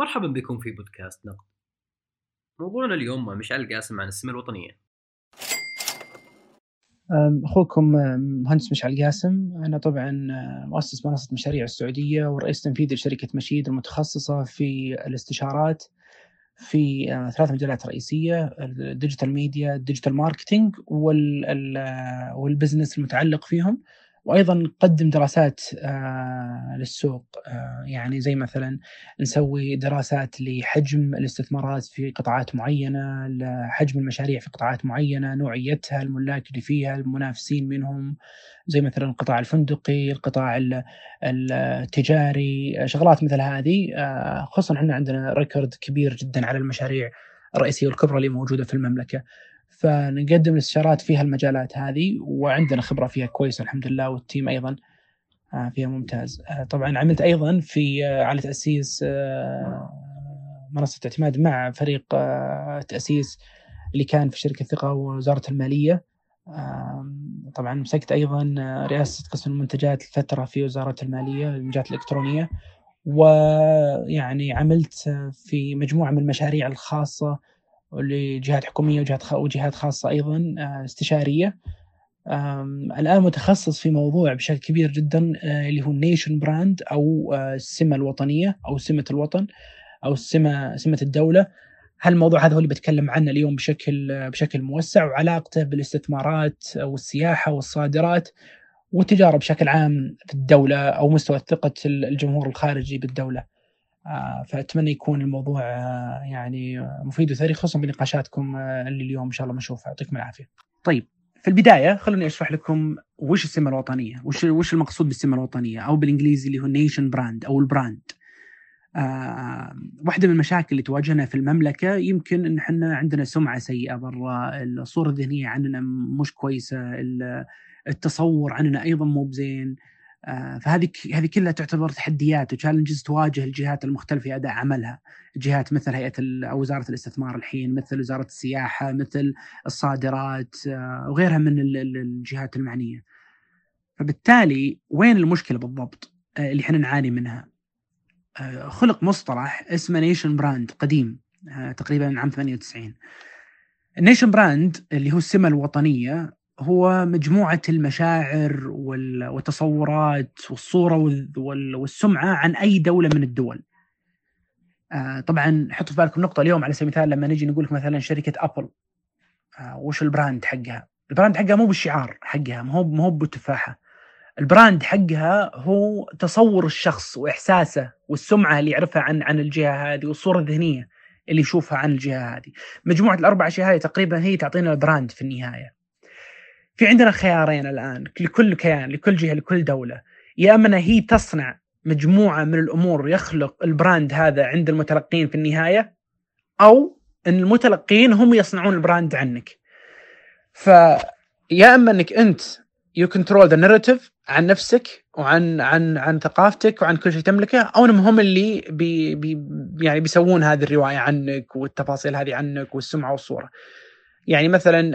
مرحبا بكم في بودكاست نقد. موضوعنا اليوم مع مشعل قاسم عن السمة الوطنية. أخوكم مهندس مشعل قاسم أنا طبعا مؤسس منصة مشاريع السعودية ورئيس تنفيذي لشركة مشيد المتخصصة في الاستشارات في ثلاث مجالات رئيسية ال digital media ال digital marketing وال business المتعلق فيهم. وأيضا نقدم دراسات آه، للسوق آه، يعني زي مثلا نسوي دراسات لحجم الاستثمارات في قطاعات معينة لحجم المشاريع في قطاعات معينة نوعيتها الملاك اللي فيها المنافسين منهم زي مثلا القطاع الفندقي القطاع التجاري شغلات مثل هذه. آه، خصوصا إحنا عندنا record كبير جدا على المشاريع الرئيسية والكبرى اللي موجودة في المملكة. فنقدم الاستشارات في هالمجالات هذه وعندنا خبرة فيها كويسه الحمد لله وال team أيضا آه، فيها ممتاز. آه، طبعا عملت أيضا في آه، على تأسيس منصة اعتماد مع فريق تأسيس اللي كان في شركة ثقة ووزارة المالية. طبعا مسكت أيضا رئاسة قسم المنتجات الفترة في وزارة المالية المنتجات الإلكترونية. ويعني عملت في مجموعة من المشاريع الخاصة لجهات حكومية وجهات وجهات خاصة أيضا آه، استشارية الآن متخصص في موضوع بشكل كبير جدا آه، اللي هو ال nation brand أو آه، السمه الوطنية أو سمة الوطن أو السمه سمة الدولة هالموضوع هذا هو اللي بتكلم عنه اليوم بشكل بشكل موسع وعلاقته بالاستثمارات والسياحه والصادرات والتجارة بشكل عام في الدولة أو مستوى ثقة الجمهور الخارجي بالدولة. آه، فأتمنى يكون الموضوع آه، يعني مفيد وثري خصوصا بنقاشاتكم آه، اللي اليوم إن شاء الله بنشوفها يعطيكم العافية. طيب في البداية خلوني أشرح لكم وش السمة الوطنية، وش وش المقصود بالسمة الوطنية أو بالإنجليزي اللي هو nation brand أو ال brand. واحدة من المشاكل اللي تواجهنا في المملكة يمكن إن إحنا عندنا سمعة سيئة برا الصورة الذهنية عننا مش كويسة التصور عننا أيضا مو بزين فهذه هذه كلها تعتبر تحديات و challenges تواجه الجهات المختلفة في أداء عملها، جهات مثل هيئة أو وزارة الاستثمار الحين، مثل وزارة السياحة، مثل الصادرات آه، وغيرها من الجهات المعنية. فبالتالي وين المشكلة بالضبط آه، اللي إحنا نعاني منها؟ خلق مصطلح اسمه nation brand قديم تقريبا من عام 98. ال nation brand اللي هو السمة الوطنية هو مجموعة المشاعر والتصورات والصورة والسمعة عن أي دولة من الدول. آه، طبعا حطوا في بالكم نقطة اليوم على سبيل المثال لما نجي نقول لك مثلا شركة أبل آه، وش ال brand حقها؟ ال brand حقها مو بالشعار حقها مو مو بالتفاحة. ال brand حقها هو تصور الشخص وإحساسه والسمعة اللي يعرفها عن عن الجهة هذه والصورة الذهنية اللي يشوفها عن الجهة هذه. مجموعة الأربع أشياء هذه تقريبا هي تعطينا ال brand في النهاية. في عندنا خيارين الآن لكل كيان لكل جهة لكل دولة يا أما هي تصنع مجموعة من الأمور يخلق ال brand هذا عند المتلقين في النهاية أو إن المتلقين هم يصنعون ال brand عنك ف يا أما إنك أنت you control the narrative عن نفسك وعن عن عن ثقافتك وعن كل شيء تملكه أو إنهم هم اللي بي بي يعني بيسوون هذه الرواية عنك والتفاصيل هذه عنك والسمعة والصورة. يعني مثلا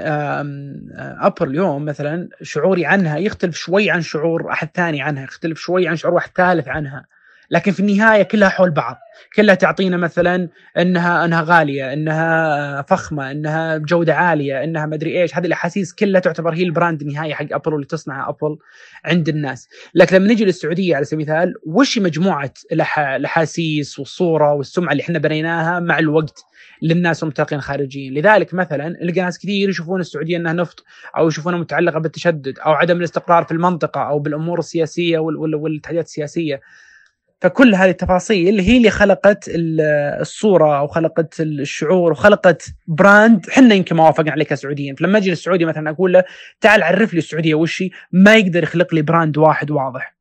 ابل اليوم مثلا شعوري عنها يختلف شوي عن شعور أحد ثاني عنها يختلف شوي عن شعور واحد ثالث عنها. لكن في النهاية كلها حول بعض. كلها تعطينا مثلا إنها إنها غالية إنها فخمة إنها بجوده عالية إنها مدري إيش. هذه الأحاسيس كلها تعتبر هي ال brand النهائي حق ابل واللي تصنعها ابل عند الناس. لكن لما نجي للسعودية على سبيل المثال وش مجموعة الأحاسيس والصورة والسمعة اللي إحنا بنيناها مع الوقت للناس المتلقين الخارجيين؟ لذلك مثلا نلقى ناس كثير يشوفون السعودية إنها نفط أو يشوفونها متعلقة بالتشدد أو عدم الاستقرار في المنطقة أو بالأمور السياسية والاتحادات السياسية. فكل هذه التفاصيل هي اللي خلقت الصورة أو خلقت الشعور وخلقت brand إحنا يمكن ما وافقنا عليه كسعوديين. فلما أجي للسعودي مثلا أقول له تعال عرف لي السعودية وش ما يقدر يخلق لي brand واحد واضح.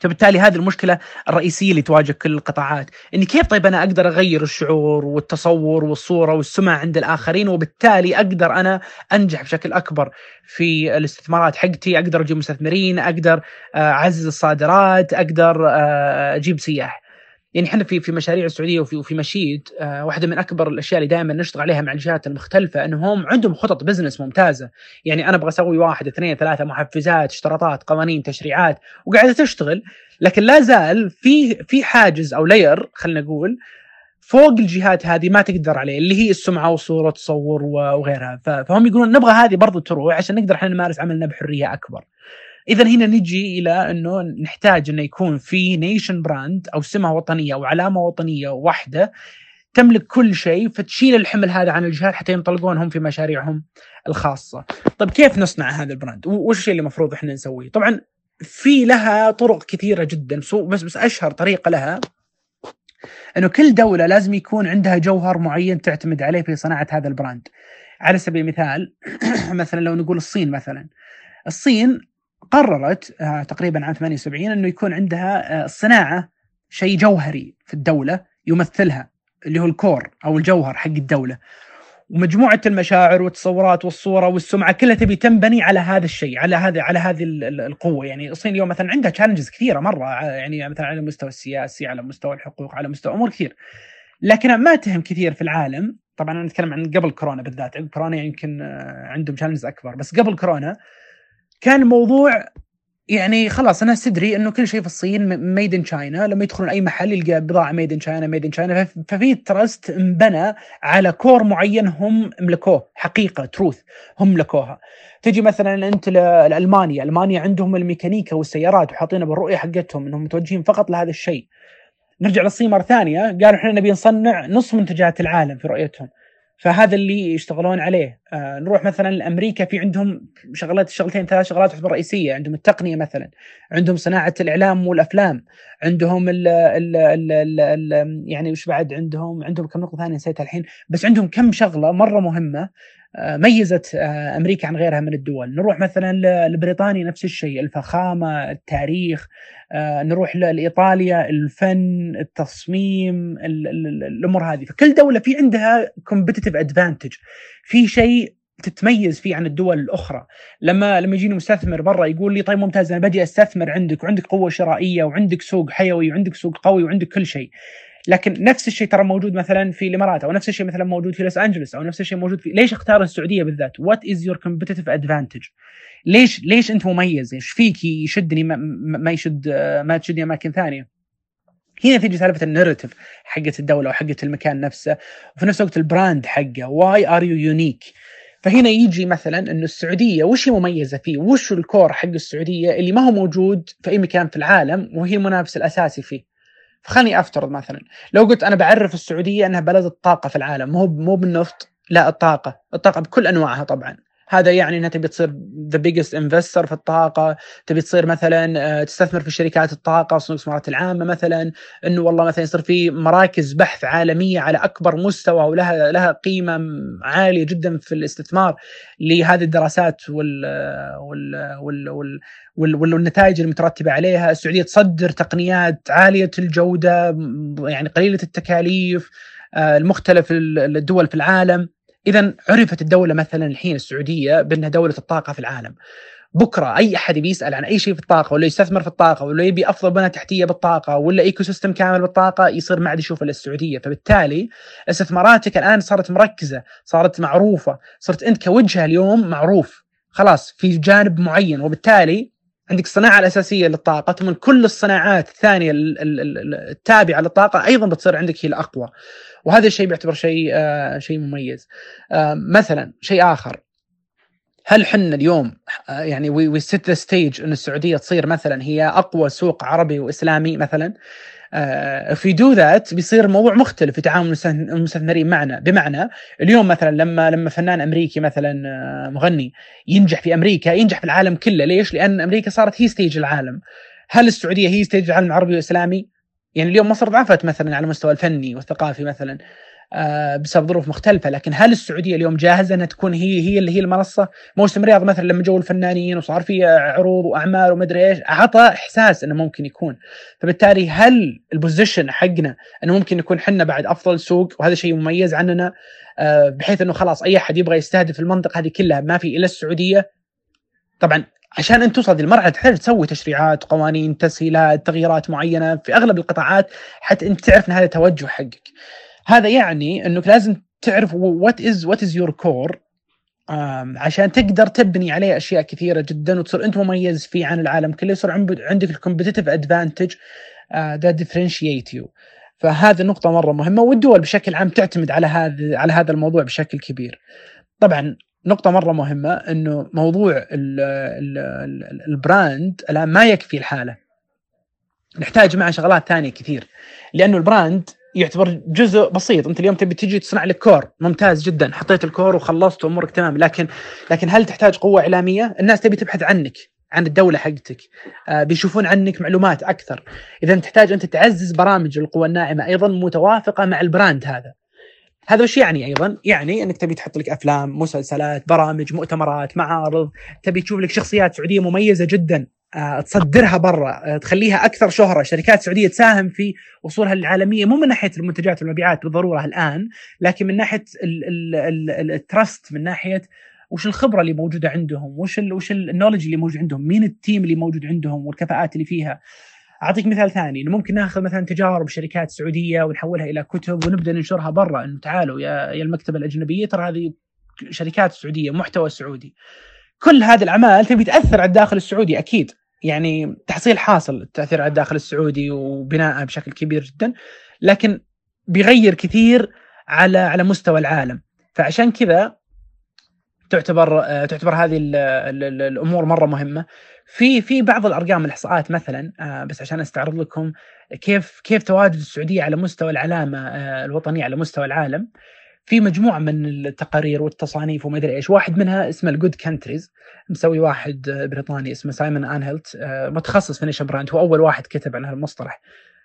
فبالتالي هذه المشكلة الرئيسية اللي تواجه كل القطاعات. إني كيف طيب أنا أقدر أغير الشعور والتصور والصورة والسمع عند الآخرين وبالتالي أقدر أنا أنجح بشكل أكبر في الاستثمارات حقتي أقدر أجيب مستثمرين أقدر آه، أعزز الصادرات أقدر آه، أجيب سياح. يعني إحنا في في مشاريع السعودية وفي وفي مشيد آه واحدة من أكبر الأشياء اللي دائما نشتغل عليها مع الجهات المختلفة إنهم عندهم خطط بزنس ممتازة، يعني أنا أبغى أسوي واحد اثنين ثلاثة محفزات، اشتراطات، قوانين، تشريعات وقاعده تشتغل، لكن لا زال في في حاجز أو layer خلينا نقول فوق الجهات هذه ما تقدر عليه اللي هي السمعة والصورة والتصور وغيرها فهم يقولون نبغى هذه برضو تروح عشان نقدر إحنا نمارس عملنا بحرية أكبر. اذا هنا نجي إلى إنه نحتاج إنه يكون في nation brand أو سمة وطنية أو علامة وطنية واحدة تملك كل شيء فتشيل الحمل هذا عن الجهات حتى ينطلقون هم في مشاريعهم الخاصة. طيب كيف نصنع هذا ال brand؟ وش الشيء اللي المفروض إحنا نسويه؟ طبعا في لها طرق كثيرة جدا بس بس أشهر طريقة لها إنه كل دولة لازم يكون عندها جوهر معين تعتمد عليه في صناعة هذا ال brand. على سبيل المثال مثلا لو نقول الصين مثلا الصين قررت آه، تقريبا عام 78 إنه يكون عندها الصناعه آه، شيء جوهري في الدولة يمثلها اللي هو ال core أو الجوهر حق الدولة. ومجموعة المشاعر والتصورات والصورة والسمعة كلها تبي تنبني على هذا الشيء على هذا على هذه القوة. يعني الصين اليوم مثلا عندها challenges كثيرة مرة يعني مثلا على المستوى السياسي على مستوى الحقوق على مستوى أمور كثير. لكن ما تهم كثير في العالم. طبعا أنا أتكلم عن قبل كورونا بالذات كورونا يمكن آه، عندهم challenges أكبر. بس قبل كورونا كان الموضوع يعني خلاص الناس تدري إنه كل شيء في الصين made in China لما يدخلون أي محل يلقى بضاعة made in China made in China ففي trust انبنى على كور معين هم ملكوه. حقيقة تروث هم ملكوها. تجي مثلا أنت لألمانيا. ألمانيا عندهم الميكانيكا والسيارات وحاطينها بالرؤية حقتهم إنهم متوجهين فقط لهذا الشيء. نرجع للصين مرة ثانية. قالوا إحنا نبي نصنع نصف منتجات العالم في رؤيتهم. فهذا اللي يشتغلون عليه. آه نروح مثلا لأمريكا في عندهم شغلات شغلتين ثلاث شغلات تعتبر رئيسية. عندهم التقنية مثلا عندهم صناعة الإعلام والأفلام عندهم ال ال ال ال ال يعني وش بعد؟ عندهم عندهم كم نقطة ثانية نسيتها الحين. بس عندهم كم شغلة مرة مهمة ميزت آه، أمريكا عن غيرها من الدول. نروح مثلا لبريطانيا نفس الشيء الفخامة التاريخ آه، نروح لإيطاليا الفن التصميم الأمور هذه. فكل دولة في عندها competitive advantage في شيء تتميز فيه عن الدول الأخرى. لما لما يجيني مستثمر برا يقول لي طيب ممتاز أنا بدي أستثمر عندك وعندك قوة شرائية وعندك سوق حيوي وعندك سوق قوي وعندك كل شيء. لكن نفس الشيء ترى موجود مثلا في الإمارات أو نفس الشيء مثلا موجود في لوس أنجلوس أو نفس الشيء موجود في ليش اختار السعودية بالذات؟ What is your competitive advantage؟ ليش ليش أنت مميز؟ إيش فيك يشدني ما, ما يشد ما تشدني أماكن ثانية؟ هنا تيجي سالفة ال narrative حقت الدولة وحقت المكان نفسه وفي نفس الوقت ال brand حقه why are you unique فهنا يجي مثلا إنه السعودية وش هي مميزة فيه؟ وش ال core حق السعودية اللي ما هو موجود في أي مكان في العالم وهي المنافس الأساسي فيه. فخلني أفترض مثلا لو قلت أنا بعرف السعودية إنها بلد الطاقة في العالم مو مو بالنفط لا الطاقة الطاقة بكل أنواعها طبعا. هذا يعني إنها تبي تصير the biggest investor في الطاقة، تبي تصير مثلا آه، تستثمر في شركات الطاقة، صندوق الاستثمارات العامة مثلا، إنه والله مثلا يصير في مراكز بحث عالمية على أكبر مستوى ولها لها قيمة عالية جدا في الاستثمار لهذه الدراسات وال وال وال, وال وال والنتائج المترتبة عليها، السعودية تصدر تقنيات عالية الجودة يعني قليلة التكاليف آه، المختلف الدول في العالم. اذا عرفت الدولة مثلا الحين السعودية بأنها دولة الطاقة في العالم. بكرة أي أحد يبي يسأل عن أي شيء في الطاقة ولا يستثمر في الطاقة ولا يبي أفضل بنى تحتية بالطاقة ولا ecosystem كامل بالطاقة يصير ما عاد يشوف إلا السعودية. فبالتالي استثماراتك الآن صارت مركزة صارت معروفة صرت أنت كوجهة اليوم معروف. خلاص في جانب معين. وبالتالي عندك الصناعة الأساسية للطاقة ثم كل الصناعات الثانية التابعة للطاقة أيضا بتصير عندك هي الأقوى. وهذا الشيء بيعتبر شيء آه شيء مميز. آه مثلا شيء آخر. هل حنا اليوم آه يعني we set the stage إن السعودية تصير مثلا هي أقوى سوق عربي وإسلامي مثلا؟ if we do that بيصير الموضوع مختلف في تعامل المستثمرين معنا. بمعنى اليوم مثلا لما لما فنان أمريكي مثلا مغني ينجح في أمريكا ينجح في العالم كله ليش؟ لأن أمريكا صارت هي stage العالم. هل السعودية هي stage العالم العربي والإسلامي؟ يعني اليوم مصر ضعفت مثلا على المستوى الفني والثقافي مثلا آه، بسبب ظروف مختلفة. لكن هل السعودية اليوم جاهزة أنها تكون هي هي اللي هي المنصة؟ موسم رياض مثلا لما جو الفنانين وصار في عروض وأعمال ومدري إيش أعطى إحساس أنه ممكن يكون. فبالتالي هل ال position حقنا أنه ممكن يكون حنا بعد أفضل سوق؟ وهذا شيء مميز عننا آه، بحيث أنه خلاص أي أحد يبغى يستهدف المنطقة هذه كلها ما في إلا السعودية. طبعا عشان انت توصل للمرحله تحتاج تسوي تشريعات قوانين تسهيلات تغييرات معينة. في أغلب القطاعات حتى أنت تعرف إن هذا توجه حقك. هذا يعني إنك لازم تعرف what is what is your core عشان تقدر تبني عليه أشياء كثيرة جدا وتصير أنت مميز فيه عن العالم كله يصير عندك ال competitive advantage that differentiate you فهذه النقطة مرة مهمة والدول بشكل عام تعتمد على هذا على هذا الموضوع بشكل كبير. طبعا نقطة مرة مهمة إنه موضوع ال ال ال ال brand الآن ما يكفي الحالة. نحتاج معه شغلات ثانية كثير. لأنه ال brand يعتبر جزء بسيط. أنت اليوم تبي تجي تصنع لك core. ممتاز جدا. حطيت ال core وخلصت امورك تمام. لكن لكن هل تحتاج قوة إعلامية؟ الناس تبي تبحث عنك عن الدولة حقتك. آه بيشوفون عنك معلومات أكثر. اذا تحتاج أنت تعزز برامج القوى الناعمة أيضا متوافقة مع البراند هذا. هذا وش يعني أيضا؟ يعني إنك تبي تحط لك أفلام، مسلسلات، برامج، مؤتمرات، معارض، تبي تشوف لك شخصيات سعودية مميزة جدا آه، تصدرها برا آه، تخليها أكثر شهرة شركات سعودية تساهم في وصولها للعالمية مو من ناحية المنتجات والمبيعات بالضرورة الآن لكن من ناحية ال trust من ناحية وش الخبرة اللي موجودة عندهم وش ال وش النولج اللي موجود عندهم مين ال team اللي موجود عندهم والكفاءات اللي فيها أعطيك مثال ثاني إنه ممكن ناخذ مثلا تجارب شركات سعودية ونحولها إلى كتب ونبدأ ننشرها برا إنه تعالوا يا يا المكتبة الأجنبية ترى هذه شركات سعودية محتوى سعودي. كل هذه الأعمال تبي تأثر على الداخل السعودي أكيد. يعني تحصيل حاصل التاثير على الداخل السعودي وبنائه بشكل كبير جدا لكن بيغير كثير على على مستوى العالم. فعشان كذا تعتبر تعتبر هذه الأمور مرة مهمة. في في بعض الأرقام الإحصاءات مثلا آه، بس عشان أستعرض لكم كيف كيف تواجد السعودية على مستوى العلامة آه، الوطنية على مستوى العالم. في مجموعة من التقارير والتصانيف وما أدري إيش واحد منها اسمه ال Good Countries مسوي واحد بريطاني اسمه سايمون أنهولت آه، متخصص في nation brand. هو أول واحد كتب عن هالمصطلح.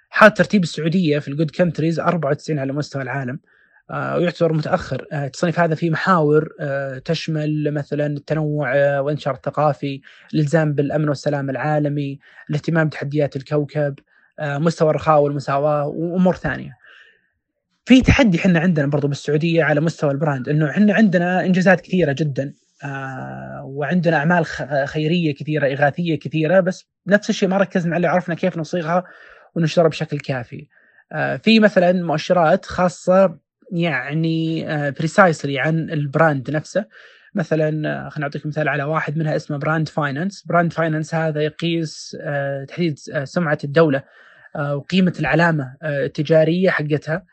حاط ترتيب السعودية في ال Good Countries 94 على مستوى العالم. آه، ويعتبر متأخر آه، التصنيف هذا في محاور تشمل مثلا التنوع والانتشار الثقافي الالتزام بالأمن والسلام العالمي الاهتمام بتحديات الكوكب مستوى الرخاء والمساواة وأمور ثانية في تحدي إحنا عندنا برضو بالسعودية على مستوى ال brand إنه إحنا عندنا إنجازات كثيرة جدا آه وعندنا أعمال خيرية كثيرة إغاثية كثيرة بس نفس الشيء ما ركزنا عليه عرفنا كيف نصيغها وننشرها بشكل كافي. آه في مثلا مؤشرات خاصة يعني precisely آه عن ال brand نفسه. مثلا آه، خلينا نعطيك مثال على واحد منها اسمه Brand Finance، Brand Finance هذا يقيس آه، تحديد سمعة الدولة وقيمة العلامة التجارية حقتها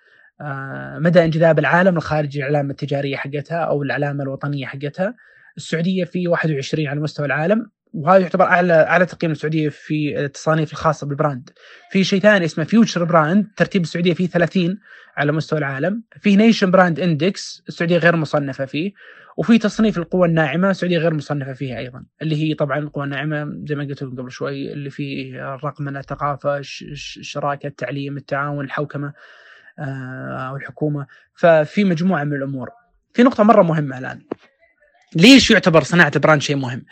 مدى انجذاب العالم الخارجي العلامه التجارية حقتها أو العلامة الوطنية حقتها. السعودية في 21 على مستوى العالم. وهذا يعتبر أعلى أعلى تقييم السعوديه في التصانيف الخاصة بال brand. في شيء ثاني اسمه FutureBrand ترتيب السعودية فيه 30 على مستوى العالم، في Nation Brand Index السعودية غير مصنفة فيه، وفي تصنيف القوى الناعمة السعودية غير مصنفة فيها أيضا، اللي هي طبعا القوى الناعمة زي ما قلت لكم قبل شوي اللي فيه الرقمنه، الثقافة، الشراكه، التعليم، التعاون، الحوكمة. أو الحكومة ففي مجموعة من الأمور. في نقطة مرة مهمة الآن. ليش يعتبر صناعة ال brand شيء مهم؟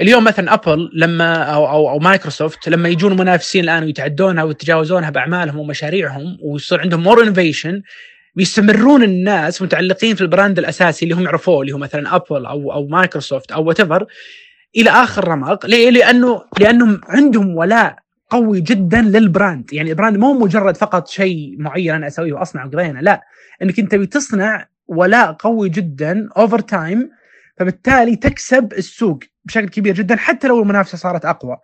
اليوم مثلا Apple لما أو أو, أو مايكروسوفت لما يجون منافسين الآن ويتعدونها ويتجاوزونها بأعمالهم ومشاريعهم ويصير عندهم more innovation بيستمرون الناس متعلقين في ال brand الأساسي اللي هم يعرفوه اللي هو مثلا Apple أو أو مايكروسوفت أو what إلى آخر رمق ليه؟ لأنه لانهم عندهم ولاء قوي جدا لل brand يعني ال brand مو مجرد فقط شيء معين أنا أسويه وأصنعه وقضينا لا إنك أنت بتصنع ولاء قوي جدا over time فبالتالي تكسب السوق بشكل كبير جدا حتى لو المنافسة صارت أقوى.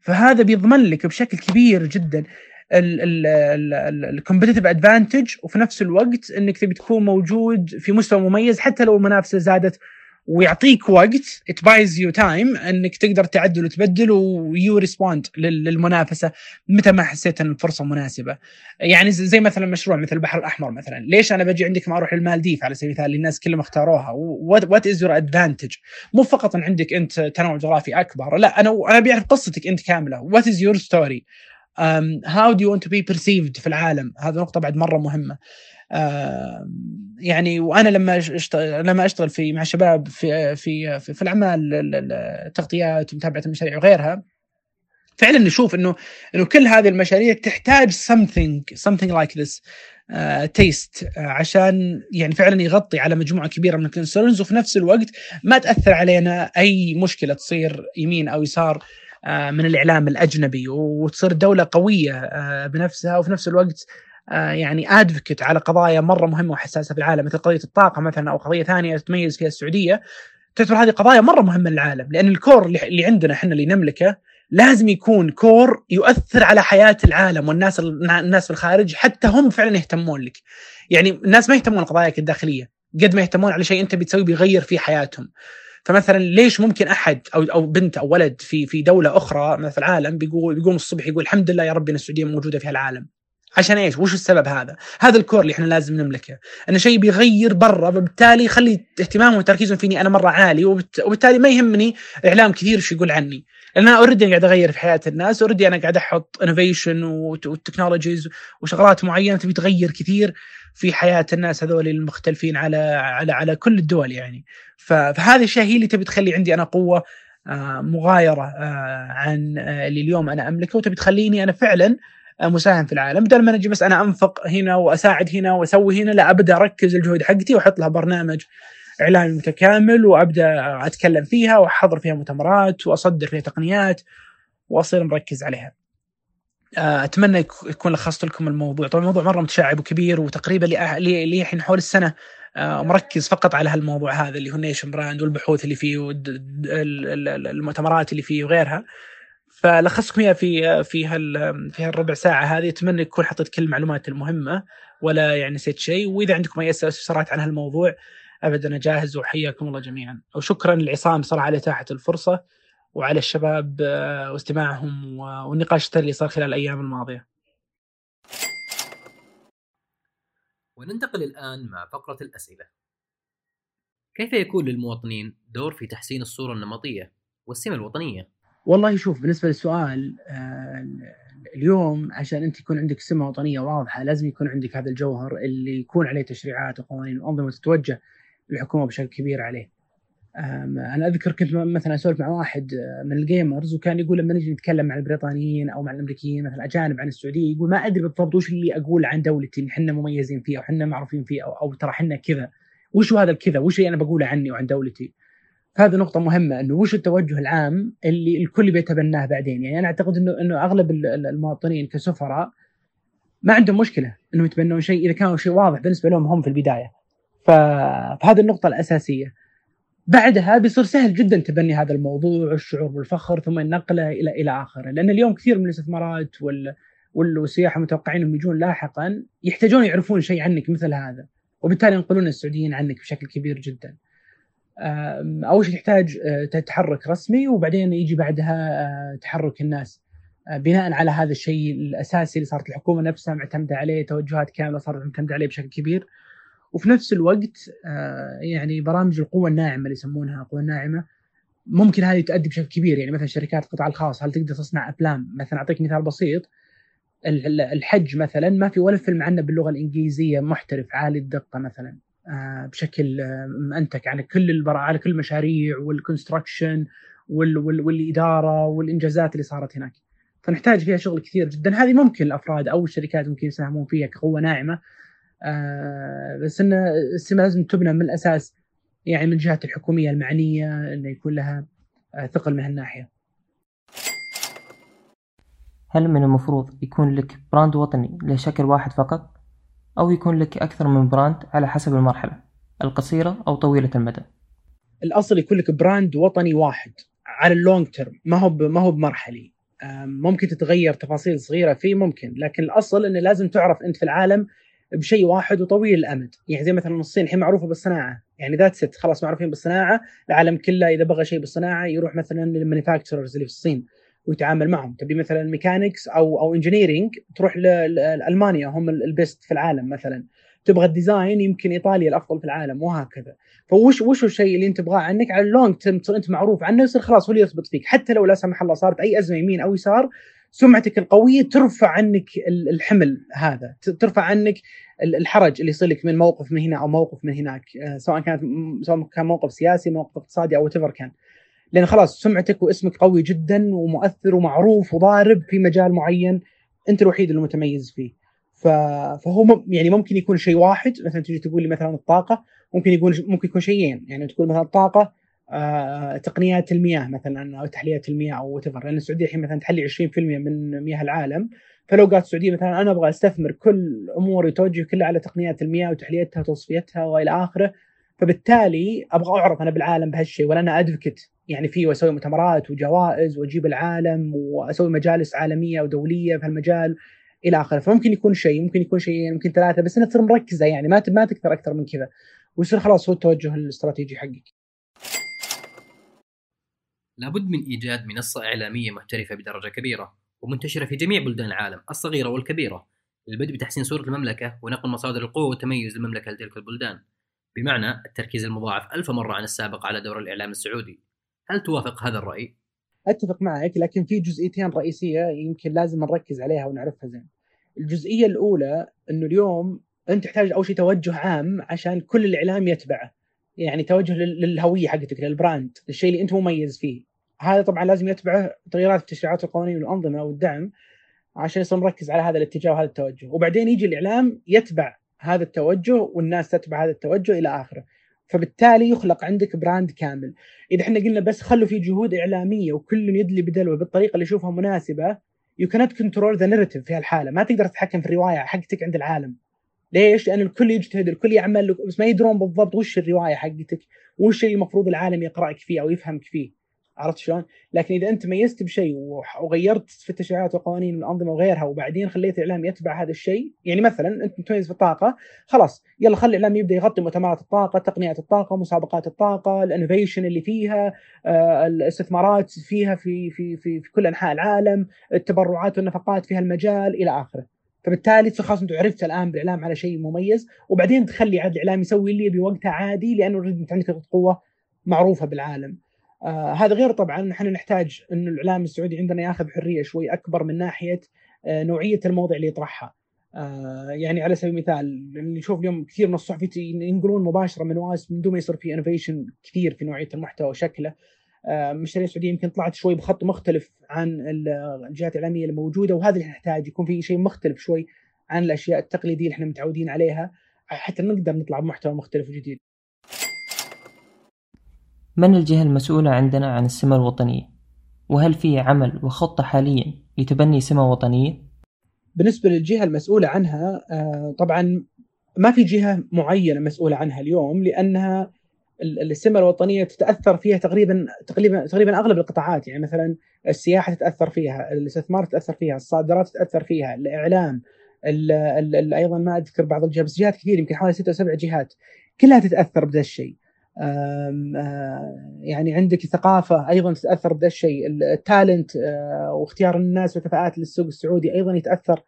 فهذا بيضمن لك بشكل كبير جدا ال competitive advantage وفي نفس الوقت إنك تبي تكون موجود في مستوى مميز حتى لو المنافسة زادت ويعطيك وقت it buys you time انك تقدر تعدل وتبدل و you respond للمنافسة متى ما حسيت إن الفرصة مناسبة. يعني زي مثلا مشروع مثل البحر الأحمر مثلا، ليش أنا بجي عندك ما أروح للمالديف على سبيل المثال الناس كلهم اختاروها what is your advantage؟ مو فقط إن عندك أنت تنوع جغرافي أكبر، لا أنا أنا بعرف قصتك أنت كاملة، what is your story؟ how do you want to be perceived في العالم؟ هذا نقطة بعد مرة مهمة. يعني وأنا لما اشتغل لما أشتغل في مع الشباب في في في, في الأعمال التغطيات ومتابعة المشاريع وغيرها فعلا نشوف إنه إنه كل هذه المشاريع تحتاج something something like this test uh, uh, عشان يعني فعلا يغطي على مجموعة كبيرة من ال concerns وفي نفس الوقت ما تأثر علينا أي مشكلة تصير يمين أو يسار uh, من الإعلام الأجنبي وتصير دولة قوية بنفسها وفي نفس الوقت آه، يعني ادفكت على قضايا مرة مهمة وحساسة في العالم مثل قضية الطاقة مثلا أو قضية ثانية تتميز فيها السعودية تعتبر هذه قضايا مرة مهمة للعالم لأن الكور اللي عندنا إحنا اللي نملكه لازم يكون كور يؤثر على حياة العالم والناس الناس في الخارج حتى هم فعلا يهتمون لك. يعني الناس ما يهتمون لقضاياك الداخلية قد ما يهتمون على شيء أنت بتسويه بيغير في حياتهم. فمثلا ليش ممكن أحد أو أو بنت أو ولد في في دولة أخرى في العالم بيقول بيقوم الصبح يقول الحمد لله يا ربي إن السعودية موجودة في العالم عشان إيش؟ وش السبب هذا؟ هذا ال core اللي إحنا لازم نملكه، انه شيء بيغير برا وبالتالي يخلي اهتمامهم وتركيزهم فيني أنا مرة عالي وبالتالي ما يهمني إعلام كثير إيش يقول عني، لأن أنا already قاعد أغير في حياة الناس، already أنا قاعد أحط innovation وال technologies وشغلات معينة تبي تغير كثير في حياة الناس هذول المختلفين على على على كل الدول يعني. فهذه الاشياء هي اللي تبي تخلي عندي أنا قوة آه، مغايرة آه، عن آه، اللي اليوم أنا أملكه وتبي تخليني أنا فعلا مساهم في العالم بدل ما نجي بس أنا أنفق هنا وأساعد هنا وأسوي هنا لا أبدأ أركز الجهود حقتي وأحط لها برنامج إعلامي متكامل وأبدأ أتكلم فيها وأحضر فيها مؤتمرات وأصدر فيها تقنيات وأصير مركز عليها. أتمنى يكون لخصت لكم الموضوع، طبعا الموضوع مرة متشعب وكبير وتقريبا لي الحين حول السنة مركز فقط على هالموضوع هذا اللي هو nation brand والبحوث اللي فيه والمؤتمرات اللي فيه وغيرها. فلخصكم اياها في في هال في هالربع ساعة هذه أتمنى يكون حطيت كل المعلومات المهمة ولا يعني نسيت شيء وإذا عندكم أي استفسارات عن هالموضوع ابدا أنا جاهز وحياكم الله جميعا وشكرا لعصام صراحة على إتاحة الفرصة وعلى الشباب آه، واستماعهم والنقاش اللي صار خلال الأيام الماضية. وننتقل الآن مع فقرة الأسئلة. كيف يكون للمواطنين دور في تحسين الصورة النمطية والسمة الوطنية؟ والله شوف بالنسبة للسؤال آه، اليوم عشان أنت يكون عندك سمه وطنية واضحة لازم يكون عندك هذا الجوهر اللي يكون عليه تشريعات وقوانين وأنظمة تتوجه الحكومة بشكل كبير عليه. أنا أذكر كنت مثلا أسولف مع واحد آه، من الجيمرز وكان يقول لما نجي نتكلم مع البريطانيين أو مع الأمريكيين مثلا أجانب عن السعودية يقول ما أدري بالضبط وش اللي أقول عن دولتي إحنا مميزين فيه أو إحنا معروفين فيه أو, أو ترى إحنا كذا. وش هذا الكذا؟ وش اللي أنا بقوله عني وعن دولتي؟ هذه نقطة مهمة إنه وش التوجه العام اللي الكل بيتبناه بعدين، يعني أنا أعتقد انه إنه أغلب المواطنين كسفراء ما عندهم مشكلة إنهم يتبنون شيء إذا كان شيء واضح بالنسبة لهم هم في البداية. فهذه النقطة الأساسية. بعدها بيصير سهل جدا تبني هذا الموضوع والشعور بالفخر ثم نقله إلى إلى اخره، لأن اليوم كثير من الاستثمارات وال والسياحه متوقعين إنهم يجون لاحقا يحتاجون يعرفون شيء عنك مثل هذا، وبالتالي ينقلون السعوديين عنك بشكل كبير جدا. أول شيء تحتاج آه، تحرك رسمي وبعدين يجي بعدها آه، تحرك الناس. آه، بناء على هذا الشيء الأساسي اللي صارت الحكومة نفسها معتمدة عليه توجهات كاملة صارت معتمدة عليه بشكل كبير. وفي نفس الوقت يعني برامج القوة الناعمة اللي يسمونها القوه الناعمه ممكن هذه تؤدي بشكل كبير. يعني مثلا شركات القطاع الخاص هل تقدر تصنع أفلام؟ مثلا أعطيك مثال بسيط. الحج مثلا ما في ولا فيلم عنه باللغة الإنجليزية محترف عالي الدقة مثلا. بشكل آه، منتج على كل البرا على كل المشاريع والكونستراكشن والإدارة والإنجازات اللي صارت هناك. فنحتاج فيها شغل كثير جدا هذه ممكن الأفراد أو الشركات ممكن يساهمون فيها كقوة ناعمة آه، بس إن السمة لازم تبنى من الأساس يعني من الجهات الحكومية المعنية إنه يكون لها ثقل من هالناحية. هل من المفروض يكون لك brand وطني لشكل واحد فقط أو يكون لك أكثر من brand على حسب المرحلة القصيرة أو طويلة المدى. الأصل يكون لك brand وطني واحد على ال long term ما هو ما هو بمرحلي. ممكن تتغير تفاصيل صغيرة فيه ممكن لكن الأصل أنه لازم تعرف أنت في العالم بشيء واحد وطويل الأمد. يعني زي مثلا الصين الحين معروفة بالصناعة. يعني that's it خلاص معروفين بالصناعة العالم كله إذا بغى شيء بالصناعة يروح مثلا لل manufacturers اللي في الصين. ويتعامل معهم. تبي مثلا mechanics أو أو engineering تروح لألمانيا هم ال best في العالم مثلا. تبغى ال design يمكن إيطاليا الأفضل في العالم وهكذا. فوش وش الشيء اللي أنت تبغاه؟ عنك على ال long تصير أنت معروف عنه يصير خلاص هو اللي يرتبط فيك. حتى لو لا سمح الله صارت أي أزمة يمين أو يسار سمعتك القوية ترفع عنك الحمل هذا. ترفع عنك الحرج اللي يصير لك من موقف من هنا أو موقف من هناك. آه، سواء كانت سواء كان موقف سياسي موقف اقتصادي أو كان. لأن خلاص سمعتك واسمك قوي جدا ومؤثر ومعروف وضارب في مجال معين أنت الوحيد المتميز فيه. فهو يعني ممكن يكون شيء واحد. مثلا تجي تقول لي مثلا الطاقة ممكن يكون ممكن يكون شيئين. يعني تقول مثلا الطاقة آه تقنيات المياه مثلا أو تحليه المياه أو وتفر لأن السعودية الحين مثلا تحلي 20% من مياه العالم. فلو قالت السعودية مثلا أنا أبغى أستثمر كل أموري توجه كلها على تقنيات المياه وتحليتها وتصفيتها وإلى آخره فبالتالي أبغى أعرف أنا بالعالم بهالشيء ولا أنا ادفكت يعني فيه وأسوي مؤتمرات وجوائز وأجيب العالم وأسوي مجالس عالمية ودولية في هالمجال إلى آخره. فممكن يكون شيء ممكن يكون شيئين ممكن ثلاثة بس انها تصير مركزة يعني. ما ما تكثر أكثر من كذا. ويصير خلاص هو التوجه الاستراتيجي حقك. لابد من إيجاد منصة إعلامية محترفة بدرجة كبيرة ومنتشرة في جميع بلدان العالم الصغيرة والكبيرة. للبدء بتحسين صورة المملكة ونقل مصادر القوة وتميز المملكه لتلك البلدان. بمعنى التركيز المضاعف ألف مرة عن السابق على دور الإعلام السعودي. هل توافق هذا الرأي؟ أتفق معك لكن في جزئيتين رئيسية يمكن لازم نركز عليها ونعرفها زين. الجزئية الأولى إنه اليوم أنت تحتاج أول شيء توجه عام عشان كل الإعلام يتبعه. يعني توجه للهوية حقتك لل brand، الشيء اللي أنت مميز فيه. هذا طبعا لازم يتبعه تغييرات التشريعات والقوانين والأنظمة والدعم عشان يصير مركز على هذا الاتجاه وهذا التوجه، وبعدين يجي الإعلام يتبع هذا التوجه والناس تتبع هذا التوجه إلى آخره. فبالتالي يخلق عندك brand كامل. إذا إحنا قلنا بس خلوا في جهود إعلامية وكل يدلي بدلوه بالطريقة اللي يشوفها مناسبة يو كانت كنترول ذا ناريتيف في هالحالة. ما تقدر تتحكم في الرواية حقتك عند العالم. ليش؟ لأن الكل يجتهد الكل يعمل بس ما يدرون بالضبط وش الرواية حقتك وش اللي المفروض العالم يقرأك فيه أو يفهمك فيه. عرفت شلون؟ لكن إذا أنت ميزت بشيء وغيرت في التشريعات والقوانين والأنظمة وغيرها وبعدين خليت الاعلام يتبع هذا الشيء، يعني مثلا أنت متميز في الطاقة، خلاص يلا خلي الإعلام يبدأ يغطي مؤتمرات الطاقة، تقنيات الطاقة، مسابقات الطاقة، الإنوفيشن اللي فيها، آه، الاستثمارات فيها في في في في كل أنحاء العالم، التبرعات والنفقات في هالمجال إلى آخره. فبالتالي خلاص أنت عرفت الآن بالإعلام على شيء مميز وبعدين تخلي عاد الإعلام يسوي اللي بوقتها عادي لأنه أنت عندك قوة معروفة بالعالم. آه هذا غير طبعا نحن نحتاج إنه الإعلام السعودي عندنا ياخذ حرية شوي أكبر من ناحية آه نوعية المواضيع اللي يطرحها. آه يعني على سبيل المثال نشوف اليوم كثير من الصحفيين ينقلون مباشرة من واس من دون ما يصير في انوفيشن كثير في نوعية المحتوى وشكله. آه المشاريع السعودية يمكن طلعت شوي بخط مختلف عن الجهات الإعلامية الموجودة وهذا اللي نحتاج يكون في شيء مختلف شوي عن الأشياء التقليدية اللي إحنا متعودين عليها حتى نقدر نطلع بمحتوى مختلف وجديد. من الجهة المسؤولة عندنا عن السمة الوطنية؟ وهل في عمل وخطة حاليا لتبني سمة وطنية؟ بالنسبة للجهة المسؤولة عنها آه، طبعا ما في جهة معينة مسؤولة عنها اليوم لأنها السمة الوطنية تتأثر فيها تقريبا تقريبا تقريبا أغلب القطاعات يعني مثلا السياحة تتأثر فيها، الاستثمار تتأثر فيها، الصادرات تتأثر فيها، الإعلام، ال ال ال أيضا ما أذكر بعض الجهات بس جهات كثير يمكن حوالي ستة أو سبع جهات كلها تتأثر بهذا الشيء. يعني عندك ثقافة أيضا تتأثر بهذا الشيء. التالنت واختيار الناس والكفاءات للسوق السعودي أيضا يتأثر.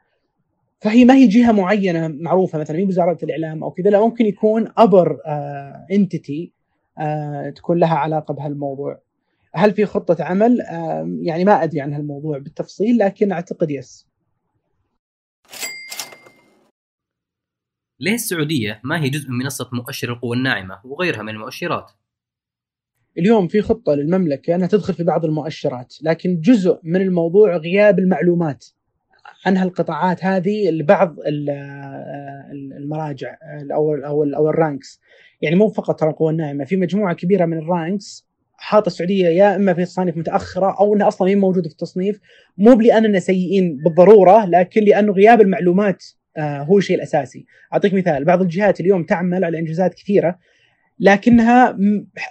فهي ما هي جهة معينة معروفة مثلا هي وزارة الإعلام أو كذا لا ممكن يكون أبر انتيتي تكون لها علاقة بهالموضوع. هل في خطة عمل؟ يعني ما أدري عن هالموضوع بالتفصيل لكن أعتقد يس ليه السعودية ما هي جزء من منصة مؤشر القوى الناعمة وغيرها من المؤشرات؟ اليوم في خطة للمملكة أنها تدخل في بعض المؤشرات لكن جزء من الموضوع غياب المعلومات عن هالقطاعات هذه لبعض المراجع أو أو أو ال ranks يعني مو فقط القوى الناعمة في مجموعة كبيرة من ال ranks حاطة السعودية يا إما في تصانيف متأخرة أو إنها أصلا هي موجودة في التصنيف مو لاننا سيئين بالضرورة لكن لأنه غياب المعلومات هو الشيء الأساسي. أعطيك مثال بعض الجهات اليوم تعمل على إنجازات كثيرة لكنها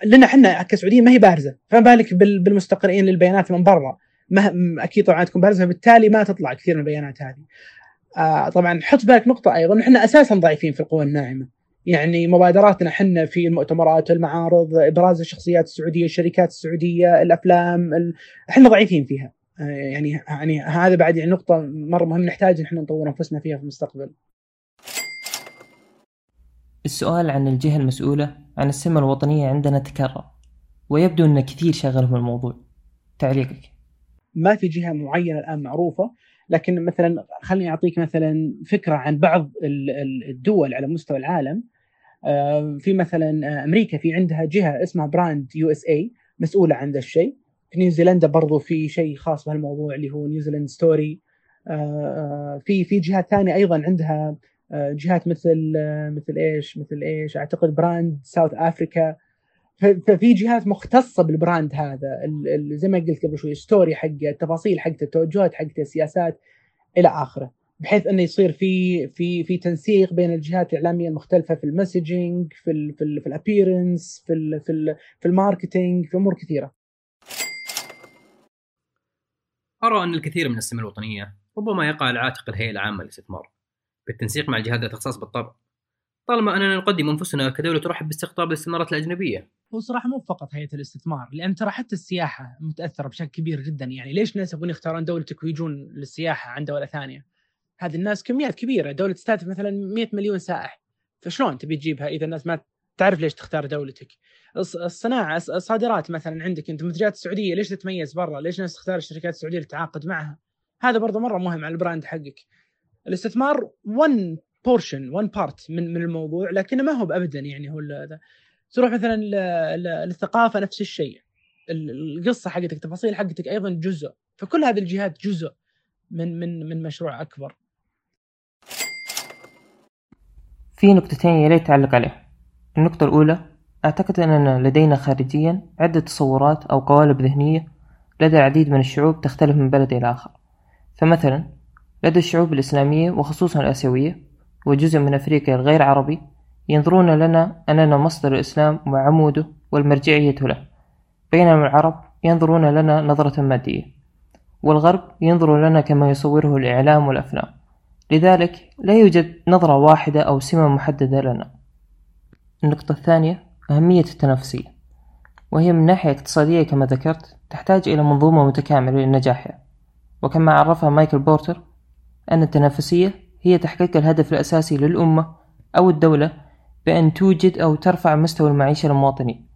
لنا إحنا كسعوديين ما هي بارزة فما بالك بالمستقرئين للبيانات من برا. ما أكيد طبعا تكون بارزة فبالتالي ما تطلع كثير من البيانات هذه. آه طبعا حط بالك نقطة أيضا إحنا أساسا ضعيفين في القوى الناعمة. يعني مبادراتنا إحنا في المؤتمرات المعارض إبراز الشخصيات السعودية الشركات السعودية الأفلام ال... إحنا ضعيفين فيها. يعني يعني هذا بعد يعني نقطة مرة مهم نحتاج نحن نطور أنفسنا فيها في المستقبل. السؤال عن الجهة المسؤولة عن السمة الوطنية عندنا تكرر ويبدو أن كثير شغلهم الموضوع. تعليقك؟ ما في جهة معينة الآن معروفة لكن مثلا خليني أعطيك مثلا فكرة عن بعض الدول على مستوى العالم في مثلا أمريكا في عندها جهة اسمها Brand USA مسؤولة عن ذا الشيء في نيوزيلندا برضو في شيء خاص بهالموضوع اللي هو New Zealand Story. آه، آه، في في جهات ثانية أيضا عندها آه، جهات مثل مثل إيش؟ مثل إيش؟ أعتقد Brand South Africa. ففي جهات مختصة بال brand هذا. زي ما قلت قبل شوي story حقه التفاصيل حقته التوجهات حقته السياسات إلى آخره. بحيث إنه يصير في في في تنسيق بين الجهات الإعلامية المختلفة في ال messaging في ال في ال في ال appearance في ال في, ال في ال marketing في أمور كثيرة. أرى أن الكثير من السمة الوطنية ربما يقع على عاتق الهيئة العامة للاستثمار بالتنسيق مع الجهات ذات اختصاص بالطبع. طالما أننا نقدم أنفسنا كدولة ترحب باستقطاب الاستثمارات الأجنبية. هو صراحة مو فقط هيئة الاستثمار لأن ترى حتى السياحة متأثرة بشكل كبير جدا. يعني ليش الناس يبغون يختارون دولتك ويجون للسياحة عن دولة ثانية؟ هذه الناس كميات كبيرة. دولة تستهدف مثلا 100 مليون سائح. فشلون تبي تجيبها إذا الناس ما تعرف ليش تختار دولتك؟ الص- الصناعة الص- الصادرات مثلا عندك أنت منتجات السعودية ليش تتميز برا؟ ليش الناس تختار الشركات السعودية اللي تتعاقد معها؟ هذا برضه مرة مهم على البراند حقك. الاستثمار 1 portion 1 part من من الموضوع لكنه ما هو ابدا يعني هو هذا تروح مثلا للثقافة نفس الشيء ال- القصة حقتك التفاصيل حقتك أيضا جزء فكل هذه الجهات جزء من من من مشروع أكبر في نقطتين يا ريت تعلق عليه النقطة الأولى أعتقد أننا لدينا خارجيا عدة تصورات أو قوالب ذهنية لدى العديد من الشعوب تختلف من بلد إلى آخر. فمثلا لدى الشعوب الإسلامية وخصوصا الآسيوية وجزء من أفريقيا الغير عربي ينظرون لنا أننا مصدر الإسلام وعموده والمرجعية له بينما العرب ينظرون لنا نظرة مادية والغرب ينظر لنا كما يصوره الإعلام والأفلام. لذلك لا يوجد نظرة واحدة أو سمة محددة لنا. النقطة الثانية أهمية التنافسية. وهي من ناحية اقتصادية كما ذكرت تحتاج إلى منظومة متكاملة لنجاحها وكما عرفها مايكل بورتر أن التنافسية هي تحقيق الهدف الأساسي للأمة أو الدولة بأن توجد أو ترفع مستوى المعيشة للمواطنين.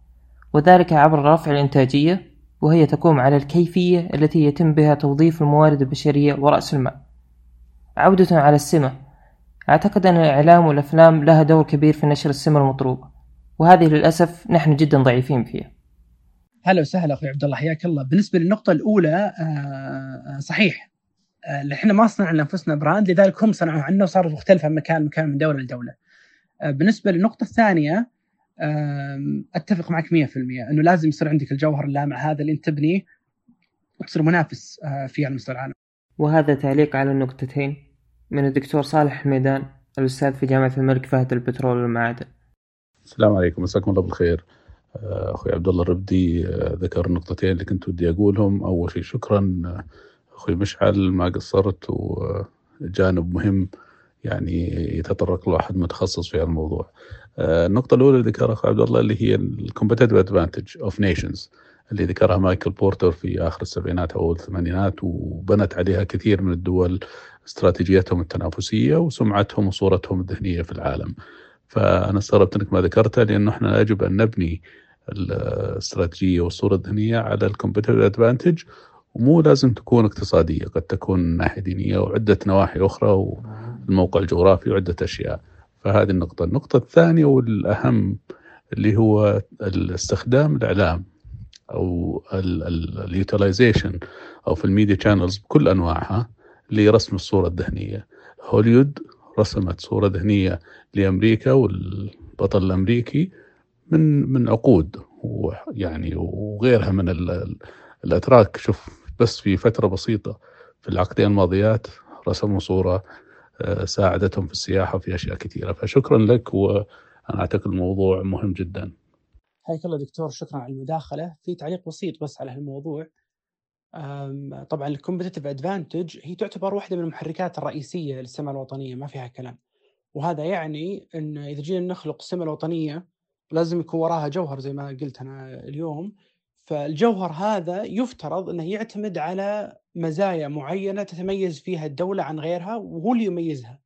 وذلك عبر رفع الإنتاجية وهي تقوم على الكيفية التي يتم بها توظيف الموارد البشرية ورأس المال. عودة على السمة أعتقد أن الإعلام والأفلام لها دور كبير في نشر السمة المطلوبة وهذه للأسف نحن جدا ضعيفين فيها. هلا وسهلا أخوي عبد الله حياك الله. بالنسبة للنقطة الأولى آه، آه، صحيح آه، إحنا ما صنعنا لأنفسنا براند لذلك هم صنعوا عنا وصارت مختلفة من مكان لمكان من دولة لدولة. آه، بالنسبة للنقطة الثانية أتفق معك 100% أنه لازم يصير عندك الجوهر اللامع هذا اللي أنت تبنيه وتصير منافس آه، فيه على مستوى العالم وهذا تعليق على النقطتين من الدكتور صالح حميدان الأستاذ في جامعة الملك فهد للبترول والمعادن. السلام عليكم مساكم الله بالخير. آه، أخوي عبد الله الربدي آه، ذكر النقطتين اللي كنت ودي أقولهم. أول شيء شكرا آه، أخوي مشعل ما قصرت وجانب مهم يعني يتطرق له أحد متخصص في الموضوع النقطة الأولى اللي ذكرها أخوي عبد الله اللي هي ال competitive advantage of nations اللي ذكرها مايكل بورتر في آخر السبعينات أو الثمانينات وبنت عليها كثير من الدول استراتيجيتهم التنافسية وسمعتهم وصورتهم الذهنية في العالم. فأنا استغربت أنك ما ذكرتها لأنه إحنا يجب أن نبني الاستراتيجية والصورة الذهنية على ال competitive advantage ومو لازم تكون اقتصادية قد تكون من ناحية دينية وعدة نواحي أخرى والموقع الجغرافي وعدة أشياء. فهذه النقطة. النقطة الثانية والأهم اللي هو الاستخدام الإعلام أو ال utilization of ال media channels بكل أنواعها. لرسم الصورة الذهنية. هوليود رسمت صورة ذهنية لأمريكا والبطل الأمريكي من من عقود ويعني وغيرها من ال- ال- الأتراك. شوف بس في فترة بسيطة في العقدين الماضيات رسموا صورة آه، ساعدتهم في السياحة وفي أشياء كثيرة. فشكرا لك وأنا أعتقد الموضوع مهم جدا. حياك الله دكتور شكرا على المداخلة. في تعليق بسيط بس على هالموضوع. طبعا الكومبتيتيف ادفانتج هي تعتبر واحدة من المحركات الرئيسية للسمة الوطنية ما فيها كلام. وهذا يعني إن إذا جينا نخلق السمة الوطنية لازم يكون وراها جوهر زي ما قلت أنا اليوم. فالجوهر هذا يفترض إنه يعتمد على مزايا معينة تتميز فيها الدولة عن غيرها وهو اللي يميزها.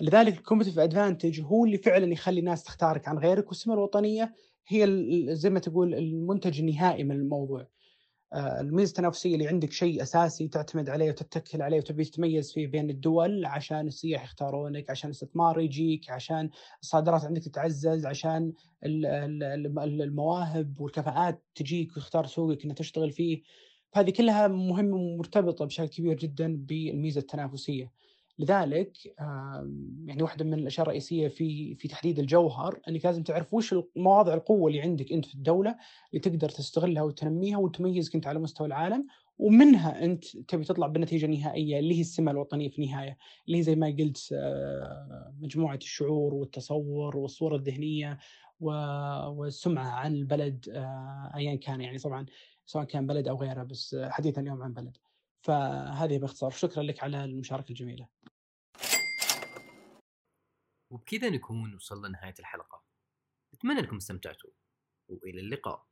لذلك ال competitive advantage هو اللي فعلا يخلي الناس تختارك عن غيرك والسمة الوطنية هي زي ما تقول المنتج النهائي من الموضوع. الميزة التنافسية اللي عندك شيء أساسي تعتمد عليه وتتكل عليه وتبي تتميز فيه بين الدول عشان السياح يختارونك عشان الاستثمار يجيك عشان الصادرات عندك تتعزز عشان ال- ال- ال- المواهب والكفاءات تجيك ويختار سوقك إنك تشتغل فيه. فهذه كلها مهمة ومرتبطة بشكل كبير جدا بالميزة التنافسية. لذلك يعني واحدة من الأشياء الرئيسية في في تحديد الجوهر إنك لازم تعرف وش مواضع القوة اللي عندك أنت في الدولة اللي تقدر تستغلها وتنميها وتميزك انت على مستوى العالم ومنها أنت تبي تطلع بالنتيجه النهائيه اللي هي السمة الوطنية في النهاية اللي هي زي ما قلت آه، مجموعة الشعور والتصور والصورة الذهنية والسمعة عن البلد آه، ايا كان يعني طبعا سواء كان بلد أو غيره بس آه، حديثا اليوم عن بلد. فهذه باختصار. شكرا لك على المشاركة الجميلة. وبكذا نكون وصلنا لنهاية الحلقة. نتمنى أنكم استمتعتوا وإلى اللقاء.